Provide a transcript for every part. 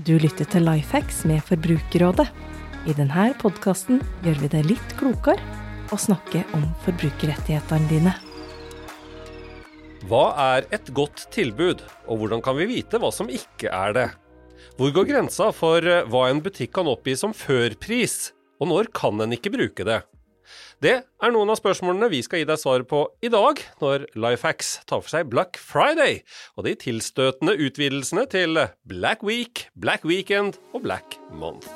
Du lytter til Lifehacks med Forbrukerrådet. I denne podkasten gjør vi det litt klokere å snakke om forbrukerrettighetene dine. Hva er et godt tilbud, og hvordan kan vi vite hva som ikke er det? Hvor går grensa for eh, hva en butikk kan oppgi som førpris, og når kan en ikke bruke det? Det er noen av spørsmålene vi skal gi deg svar på i dag, når Lifehacks tar for seg Black Friday og de tilstøtende utvidelsene til Black Week, Black Weekend og Black Month.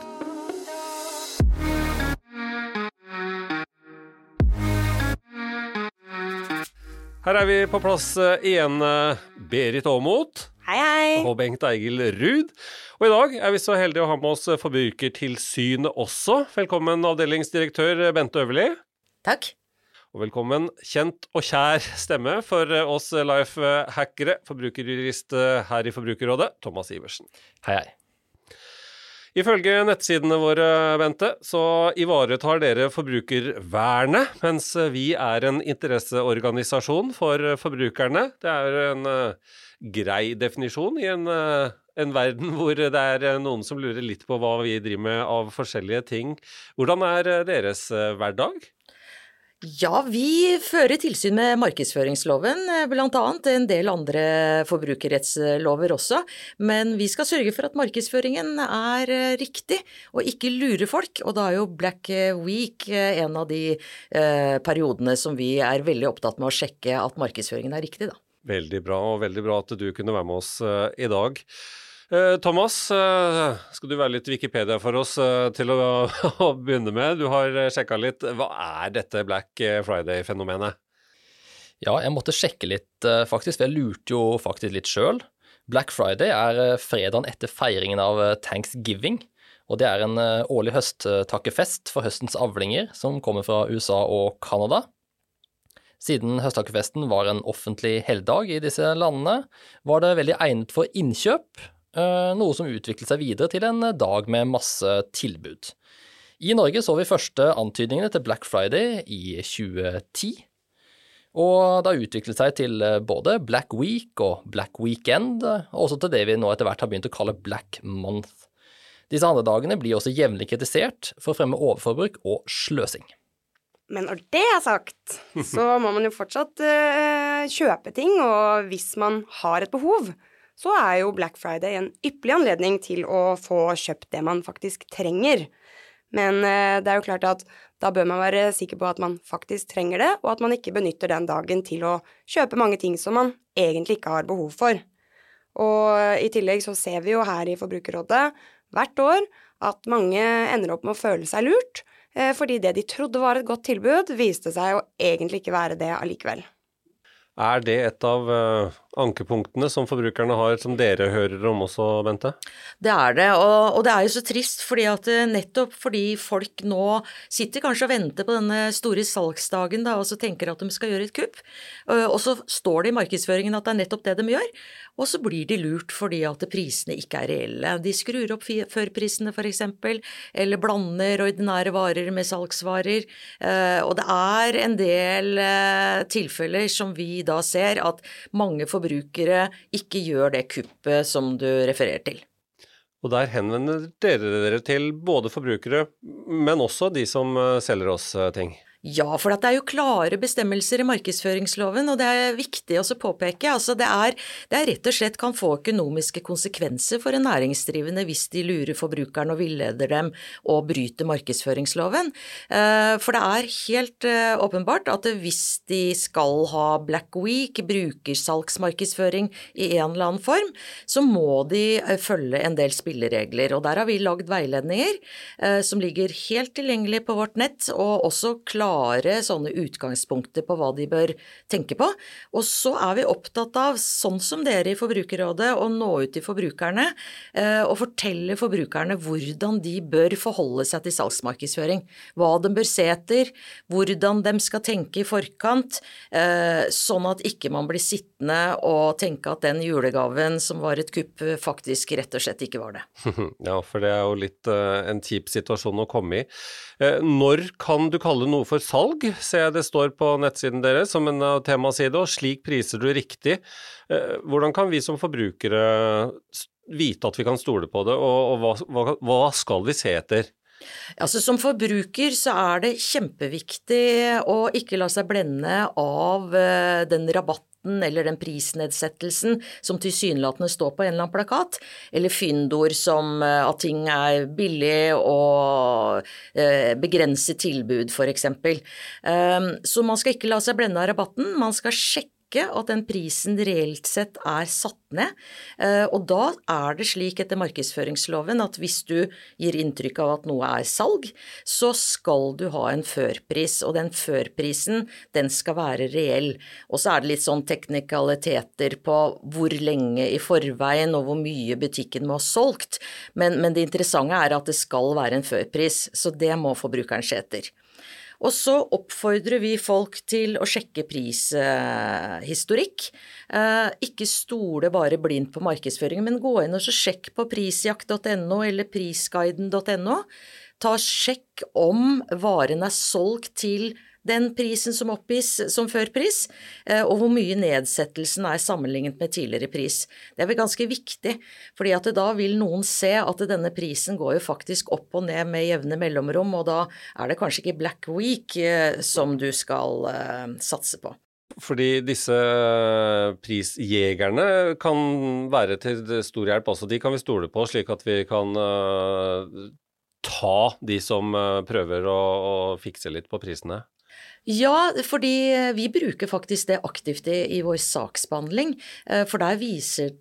Her er vi på plass eh, igjen, eh, Berit Aamodt. Hei, hei. Og Bengt Eigil Ruud. Og i dag er vi så heldige å ha med oss Forbrukertilsynet også. Velkommen avdelingsdirektør Bente Øverli. Takk. Og velkommen kjent og kjær stemme for oss life-hackere, forbrukerjurist her i Forbrukerrådet, Thomas Iversen. Hei, hei. Ifølge nettsidene våre, Bente, så ivaretar dere forbrukervernet, mens vi er en interesseorganisasjon for forbrukerne. Det er en uh, grei definisjon i en, uh, en, verden hvor det er noen som lurer litt på hva vi driver med av forskjellige ting. Hvordan er deres uh, hverdag? Ja, vi fører tilsyn med markedsføringsloven, bl.a. en del andre forbrukerrettslover også. Men vi skal sørge for at markedsføringen er riktig, og ikke lurer folk. Og da er jo Black Week en av de eh, periodene som vi er veldig opptatt med å sjekke at markedsføringen er riktig, da. Veldig bra, og veldig bra at du kunne være med oss i dag. Uh, Thomas, uh, skal du være litt Wikipedia for oss til å, å, begynne med? Du har sjekka litt. Hva er dette Black Friday-fenomenet? Ja, jeg måtte sjekke litt, faktisk, for jeg lurte jo faktisk litt sjøl. Black Friday er fredagen etter feiringen av thanksgiving. Og det er en årlig høsttakkefest for høstens avlinger som kommer fra USA og Canada. Siden høsttakkefesten var en offentlig helligdag i disse landene, var det veldig egnet for innkjøp, noe som utviklet seg videre til en dag med masse tilbud. I Norge så vi første antydningene til Black Friday i 2010. Og det har utviklet seg til både Black Week og Black Weekend, og også til det vi nå etter hvert har begynt å kalle Black Month. Disse andre dagene blir også jevnlig kritisert for å fremme overforbruk og sløsing. Men når det er sagt, så må man jo fortsatt uh, kjøpe ting, og hvis man har et behov, så er jo Black Friday en ypperlig anledning til å få kjøpt det man faktisk trenger. Men uh, det er jo klart at da bør man være sikker på at man faktisk trenger det, og at man ikke benytter den dagen til å kjøpe mange ting som man egentlig ikke har behov for. Og i tillegg så ser vi jo her i Forbrukerrådet hvert år at mange ender opp med å føle seg lurt fordi det de trodde var et godt tilbud, viste seg å egentlig ikke være det allikevel. Er det et av ankepunktene som forbrukerne har, som dere hører om også, Bente? Det er det, og, og, det er jo så trist fordi at nettopp fordi folk nå sitter kanskje og venter på denne store salgsdagen da, og så tenker at de skal gjøre et kupp, uh, og så står det i markedsføringen at det er nettopp det de gjør, og så blir de lurt fordi at prisene ikke er reelle. De skrur opp førprisene f.eks., eller blander ordinære varer med salgsvarer. Eh, og det er en del eh, tilfeller som vi da ser at mange forbrukere ikke gjør det kuppet som du refererer til. Og der henvender dere dere til både forbrukere, men også de som eh, selger oss ting? Ja, for det er jo klare bestemmelser i markedsføringsloven, og det er viktig å påpeke. Altså det, er, det er rett og slett kan få økonomiske konsekvenser for en næringsdrivende hvis de lurer forbrukeren og villeder dem og bryter markedsføringsloven. Eh, for det er helt eh, åpenbart at hvis de skal ha Black Week, brukersalgsmarkedsføring i en eller annen form, så må de eh, følge en del spilleregler. Og der har vi lagd veiledninger som ligger helt tilgjengelig på vårt nett, og også klare klare sånne utgangspunkter på hva de bør tenke på. Og så er vi opptatt av, sånn som dere i Forbrukerrådet, å nå ut til forbrukerne eh, og fortelle forbrukerne hvordan de bør forholde seg til salgsmarkedsføring. Hva de bør se etter, hvordan de skal tenke i forkant, eh, sånn at ikke man blir sittende og tenke at den julegaven som var et kupp, faktisk rett og slett ikke var det. Ja, for det er jo litt uh, en kjip situasjon å komme i. Når kan du kalle noe for salg, ser jeg det står på nettsiden deres som en temaside, og slik priser du riktig. Eh, hvordan kan vi som forbrukere vite at vi kan stole på det, og, og hva, hva skal vi se etter? Altså Som forbruker så er det kjempeviktig å ikke la seg blende av eh, den rabatten eller den prisnedsettelsen som tilsynelatende står på en eller annen plakat, eller fyndord som eh, at ting er billig og eh, begrenset tilbud, f.eks. Så man skal ikke la seg blende av rabatten, man skal sjekke ikke at den prisen reelt sett er satt ned. Eh, og da er det slik etter markedsføringsloven at hvis du gir inntrykk av at noe er salg, så skal du ha en førpris, og den førprisen den skal være reell. Og så er det litt sånn teknikaliteter på hvor lenge i forveien og hvor mye butikken må ha solgt, men, men det interessante er at det skal være en førpris, så det må forbrukeren se etter. Og så oppfordrer vi folk til å sjekke prishistorikk. Eh, ikke stole bare blindt på markedsføringen, men gå inn og sjekk på prisjakt.no eller prisguiden.no. Ta Sjekk om varen er solgt til den prisen som oppgis som førpris, eh, og hvor mye nedsettelsen er sammenlignet med tidligere pris. Det er vel ganske viktig, fordi at da vil noen se at denne prisen går jo faktisk opp og ned med jevne mellomrom, og da er det kanskje ikke Black Week eh, som du skal uh, satse på. Fordi disse prisjegerne kan være til stor hjelp også. De kan vi stole på, slik at vi kan ta de som prøver å fikse litt på prisene? Ja, fordi vi bruker faktisk det aktivt i, i vår saksbehandling. Eh, for der viser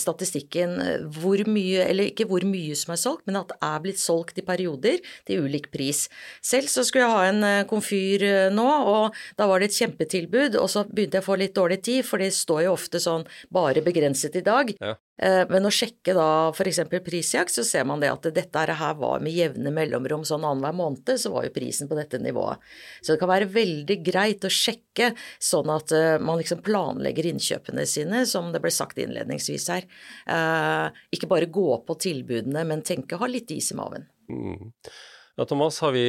statistikken hvor mye, eller ikke hvor mye som er solgt, men at det er blitt solgt i perioder til ulik pris. Selv så skulle jeg ha en eh, komfyr eh, nå, og da var det et kjempetilbud, og så begynte jeg å få litt dårlig tid, for det står jo ofte sånn bare begrenset i dag. Ja. Eh, men å sjekke da f.eks. prisjakt, så ser man det at dette her var med jevne mellomrom sånn annenhver måned, så var jo prisen på dette nivået. Så det kan være veldig greit å sjekke, sånn at eh, man liksom planlegger innkjøpene sine, som det ble sagt innledningsvis her. Eh, ikke bare gå på tilbudene, men tenke å ha litt is i maven. Mm. Ja, Thomas, har vi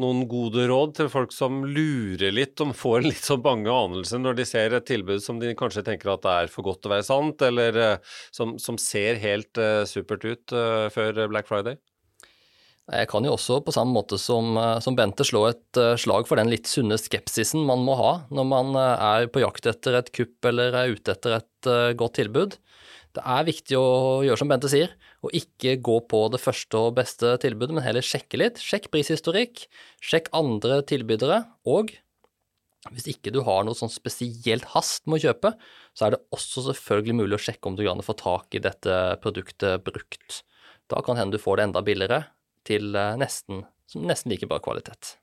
noen gode råd til folk som lurer litt, om får litt sånn bange anelser når de ser et tilbud som de kanskje tenker at det er for godt til å være sant, eller uh, som, som, ser helt uh, supert ut uh, før Black Friday? Jeg kan jo også på samme måte som, som, Bente slå et slag for den litt sunne skepsisen man må ha når man er på jakt etter et kupp eller er ute etter et godt tilbud. Det er viktig å gjøre som Bente sier, og ikke gå på det første og beste tilbudet, men heller sjekke litt. Sjekk prishistorikk, sjekk andre tilbydere, og hvis ikke du har noe sånn spesielt hast med å kjøpe, så er det også selvfølgelig mulig å sjekke om du kan få tak i dette produktet brukt. Da kan hende du får det enda billigere til eh, nesten, nesten like bra kvalitet.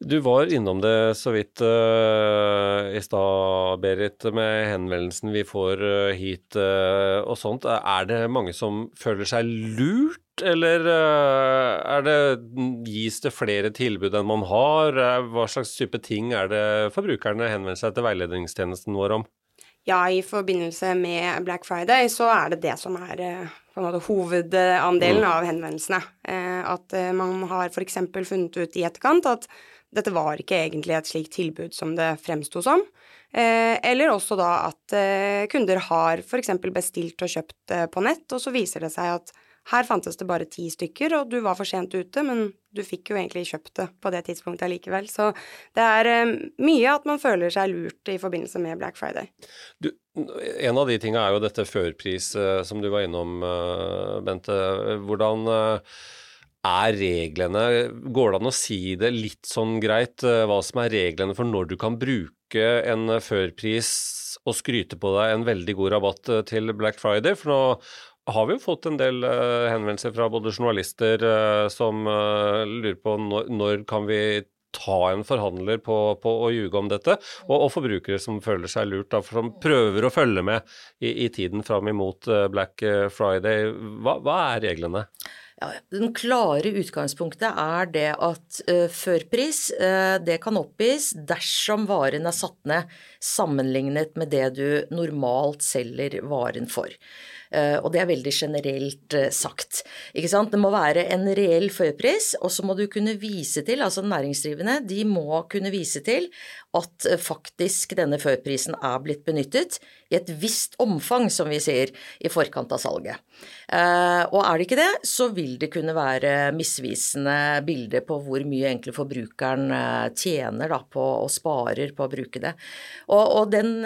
Du var innom det så vidt uh, i stad, Berit, med henvendelsen vi får uh, hit uh, og sånt. Er det mange som føler seg lurt, eller er det, gis det flere tilbud enn man har? Hva slags type ting er det forbrukerne henvender seg til veiledningstjenesten vår om? Ja, i forbindelse med Black Friday så er det det som er måte hovedandelen mm. av henvendelsene. At man har f.eks. funnet ut i etterkant at dette var ikke egentlig et slikt tilbud som det fremsto som. Eh, eller også da at eh, kunder har f.eks. bestilt og kjøpt eh, på nett, og så viser det seg at her fantes det bare ti stykker, og du var for sent ute, men du fikk jo egentlig kjøpt det på det tidspunktet allikevel. Så det er mye at man føler seg lurt i forbindelse med Black Friday. Du, en av de tinga er jo dette førpris som du var innom, Bente. Hvordan er reglene Går det an å si det litt sånn greit, eh, hva som er reglene for når du kan bruke en førpris og skryte på deg en veldig god rabatt eh, til Black Friday? For nå har vi jo fått en del henvendelser fra både journalister som lurer på når, når, kan vi ta en forhandler på, på å ljuge om dette, og, og, forbrukere som føler seg lurt, da, som prøver å følge med i, i tiden fram imot Black Friday. Hva, hva er reglene? Ja, Den klare utgangspunktet er det at uh, førpris uh, det kan oppgis dersom varen er satt ned sammenlignet med det du normalt selger varen for. Uh, og det er veldig generelt sagt. Ikke sant? Det må være en reell førpris, og så må du kunne vise til, altså næringsdrivende, de må kunne vise til at faktisk denne førprisen er blitt benyttet i et visst omfang, som vi sier, i forkant av salget. Og er det ikke det, så vil det kunne være misvisende bilder på hvor mye egentlig forbrukeren eh, tjener da, på og sparer på å bruke det. Og, og den,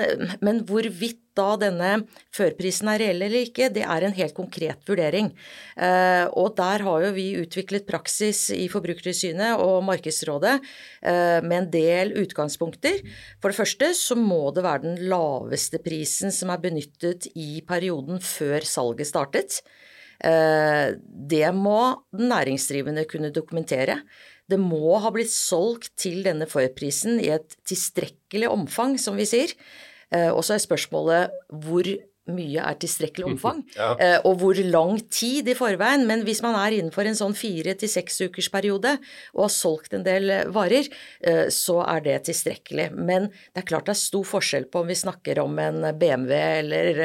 men hvorvidt da denne førprisen er reell eller ikke, det er en helt konkret vurdering. Eh, og der har jo vi utviklet praksis i Forbrukertilsynet og Markedsrådet eh, med en del utgangspunkter. For det første så må det være den laveste prisen som er benyttet i perioden før salget startet. Eh, det må den næringsdrivende kunne dokumentere. Det må ha blitt solgt til denne forprisen i et tilstrekkelig omfang, som vi sier. Eh, og så er spørsmålet hvor mye er tilstrekkelig omfang, ja. Eh, og hvor lang tid i forveien. Men hvis man er innenfor en sånn fire til seks ukers periode og har solgt en del eh, varer, så er det tilstrekkelig. Men det er klart det er stor forskjell på om vi snakker om en BMW eller,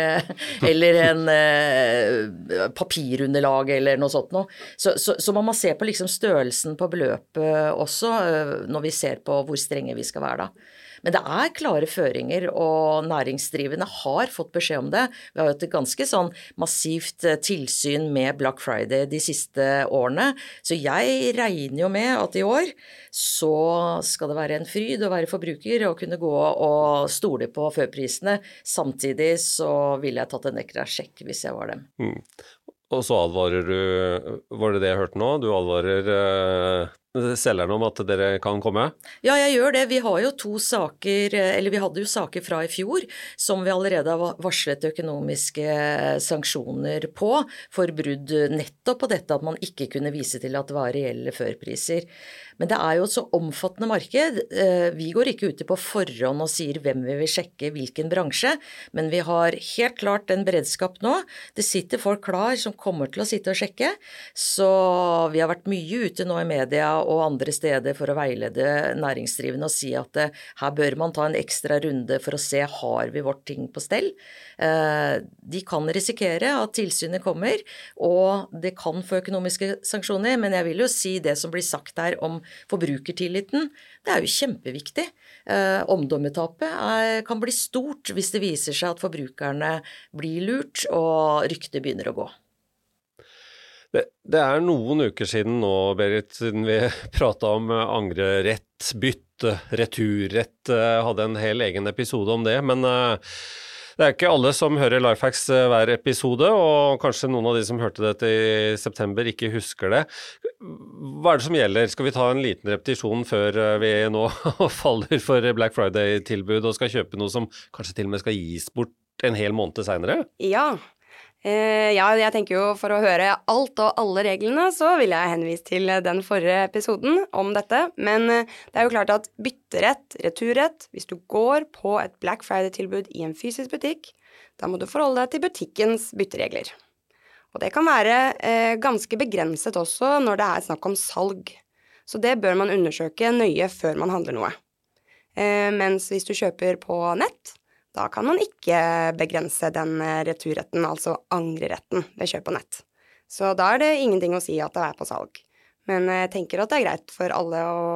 eller en papirunderlag eller noe sånt noe. Så, så, så, man må se på liksom størrelsen på beløpet også, når vi ser på hvor strenge vi skal være da. Men det er klare føringer, og næringsdrivende har fått beskjed om det. Vi har hatt et ganske sånn massivt eh, tilsyn med Black Friday de siste årene. Så jeg regner jo med at i år så skal det være en fryd å være forbruker og kunne gå og stole på førprisene. Samtidig så ville jeg tatt en ekstra sjekk hvis jeg var dem. Mm. Og så advarer du Var det det jeg hørte nå? Du advarer eh, selgerne om at dere kan komme? Ja, jeg gjør det. Vi har jo to saker, eller vi hadde jo saker fra i fjor som vi allerede har varslet økonomiske sanksjoner på for brudd nettopp på dette at man ikke kunne vise til at det var reelle førpriser. Men det er jo et så omfattende marked. Eh, vi går ikke ute på forhånd og sier hvem vi vil sjekke, hvilken bransje, men vi har helt klart en beredskap nå. Det sitter folk klar som kommer til å sitte og sjekke. Så vi har vært mye ute nå i media og andre steder for å veilede næringsdrivende og si at eh, her bør man ta en ekstra runde for å se har vi vårt ting på stell. Eh, de kan risikere at tilsynet kommer, og det kan få økonomiske sanksjoner, men jeg vil jo si det som blir sagt her om forbrukertilliten, det er jo kjempeviktig. Eh, omdømmetapet kan bli stort hvis det viser seg at forbrukerne blir lurt og ryktet begynner å gå. Det, det, er noen uker siden nå, Berit, siden vi prata om eh, angrerett, bytte, returrett. Hadde en hel egen episode om det. Men uh, det er ikke alle som hører Lifehacks eh, hver episode, og kanskje noen av de som hørte dette i september, ikke husker det. Hva er det som gjelder? Skal vi ta en liten repetisjon før vi nå faller for Black Friday-tilbud og skal kjøpe noe som kanskje til og med skal gis bort en hel måned seinere? Ja, Eh, ja, jeg tenker jo for å høre alt og alle reglene, så vil jeg henvise til den forrige episoden om dette. Men eh, det er jo klart at bytterett, returrett, hvis du går på et Black Friday-tilbud i en fysisk butikk, da må du forholde deg til butikkens bytteregler. Og det kan være eh, ganske begrenset også når det er snakk om salg. Så det bør man undersøke nøye før man handler noe. Eh, mens hvis du kjøper på nett, da kan man ikke begrense den eh, returretten, altså angreretten, ved kjøp på nett. Så da er det ingenting å si at det er på salg. Men jeg tenker at det er greit for alle å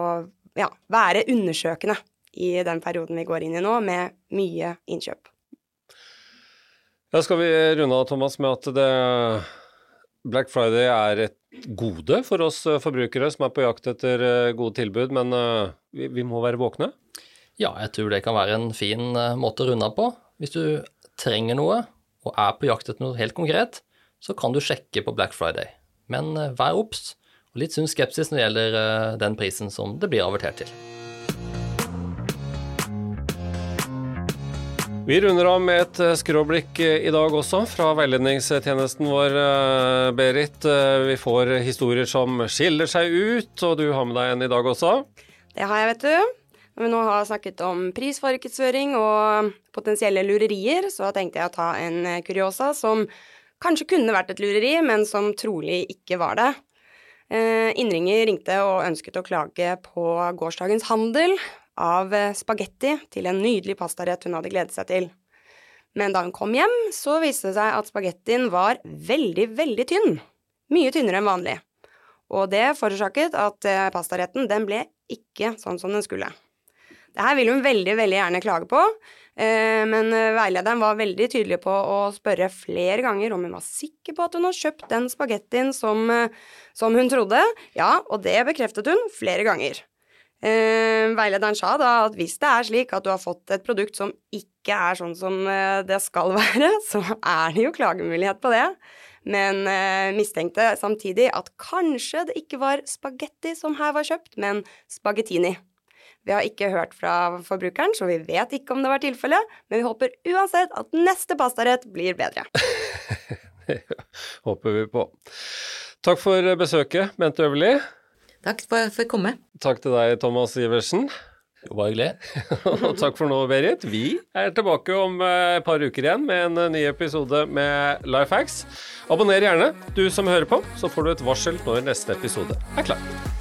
ja, være undersøkende i den perioden vi går inn i nå, med mye innkjøp. Ja, skal vi runde av, Thomas, med at det Black Friday er et gode for oss forbrukere som er på jakt etter eh, gode tilbud, men eh, vi, vi må være våkne? Ja, jeg tror det kan være en fin uh, måte å runde av på. Hvis du trenger noe og er på jakt etter noe helt konkret, så kan du sjekke på Black Friday. Men uh, vær obs og litt sunn skepsis når det gjelder uh, den prisen som det blir avertert til. Vi runder av med et skråblikk i dag også, fra veiledningstjenesten vår, Berit. Vi får historier som skiller seg ut, og du har med deg en i dag også? Det har jeg, vet du. Når vi nå har snakket om prismarkedsføring og potensielle lurerier, så tenkte jeg å ta en eh, kuriosa som kanskje kunne vært et lureri, men som trolig ikke var det. Eh, innringer ringte og ønsket å klage på gårsdagens handel av eh, spagetti til en nydelig pastarett hun hadde gledet seg til. Men da hun kom hjem, så viste det seg at spagettien var veldig, veldig tynn. Mye tynnere enn vanlig. Og det forårsaket at pastaretten den ble ikke sånn som den skulle. Det her vil hun veldig, veldig gjerne klage på, eh, men veilederen var veldig tydelig på å spørre flere ganger om hun var sikker på at hun hadde kjøpt den spagettien som, som hun trodde. Ja, og det bekreftet hun flere ganger. Eh, veilederen sa da at hvis det er slik at du har fått et produkt som ikke er sånn som eh, det skal være, så er det jo klagemulighet på det. Men eh, mistenkte samtidig at kanskje det ikke var spagetti som her var kjøpt, men spagettini. Vi har ikke hørt fra forbrukeren, så vi vet ikke om det var tilfellet, men vi håper uansett at neste pastarett blir bedre. håper vi på. Takk for besøket, Bente Øverli. Takk for at jeg fikk komme. Takk til deg, Thomas Iversen. Det var hyggelig. og takk for nå, Berit. Vi er tilbake om eh, et par uker igjen med en eh, ny episode med Life Hacks. Abonner gjerne, du som hører på, så får du et varsel når neste episode er klar.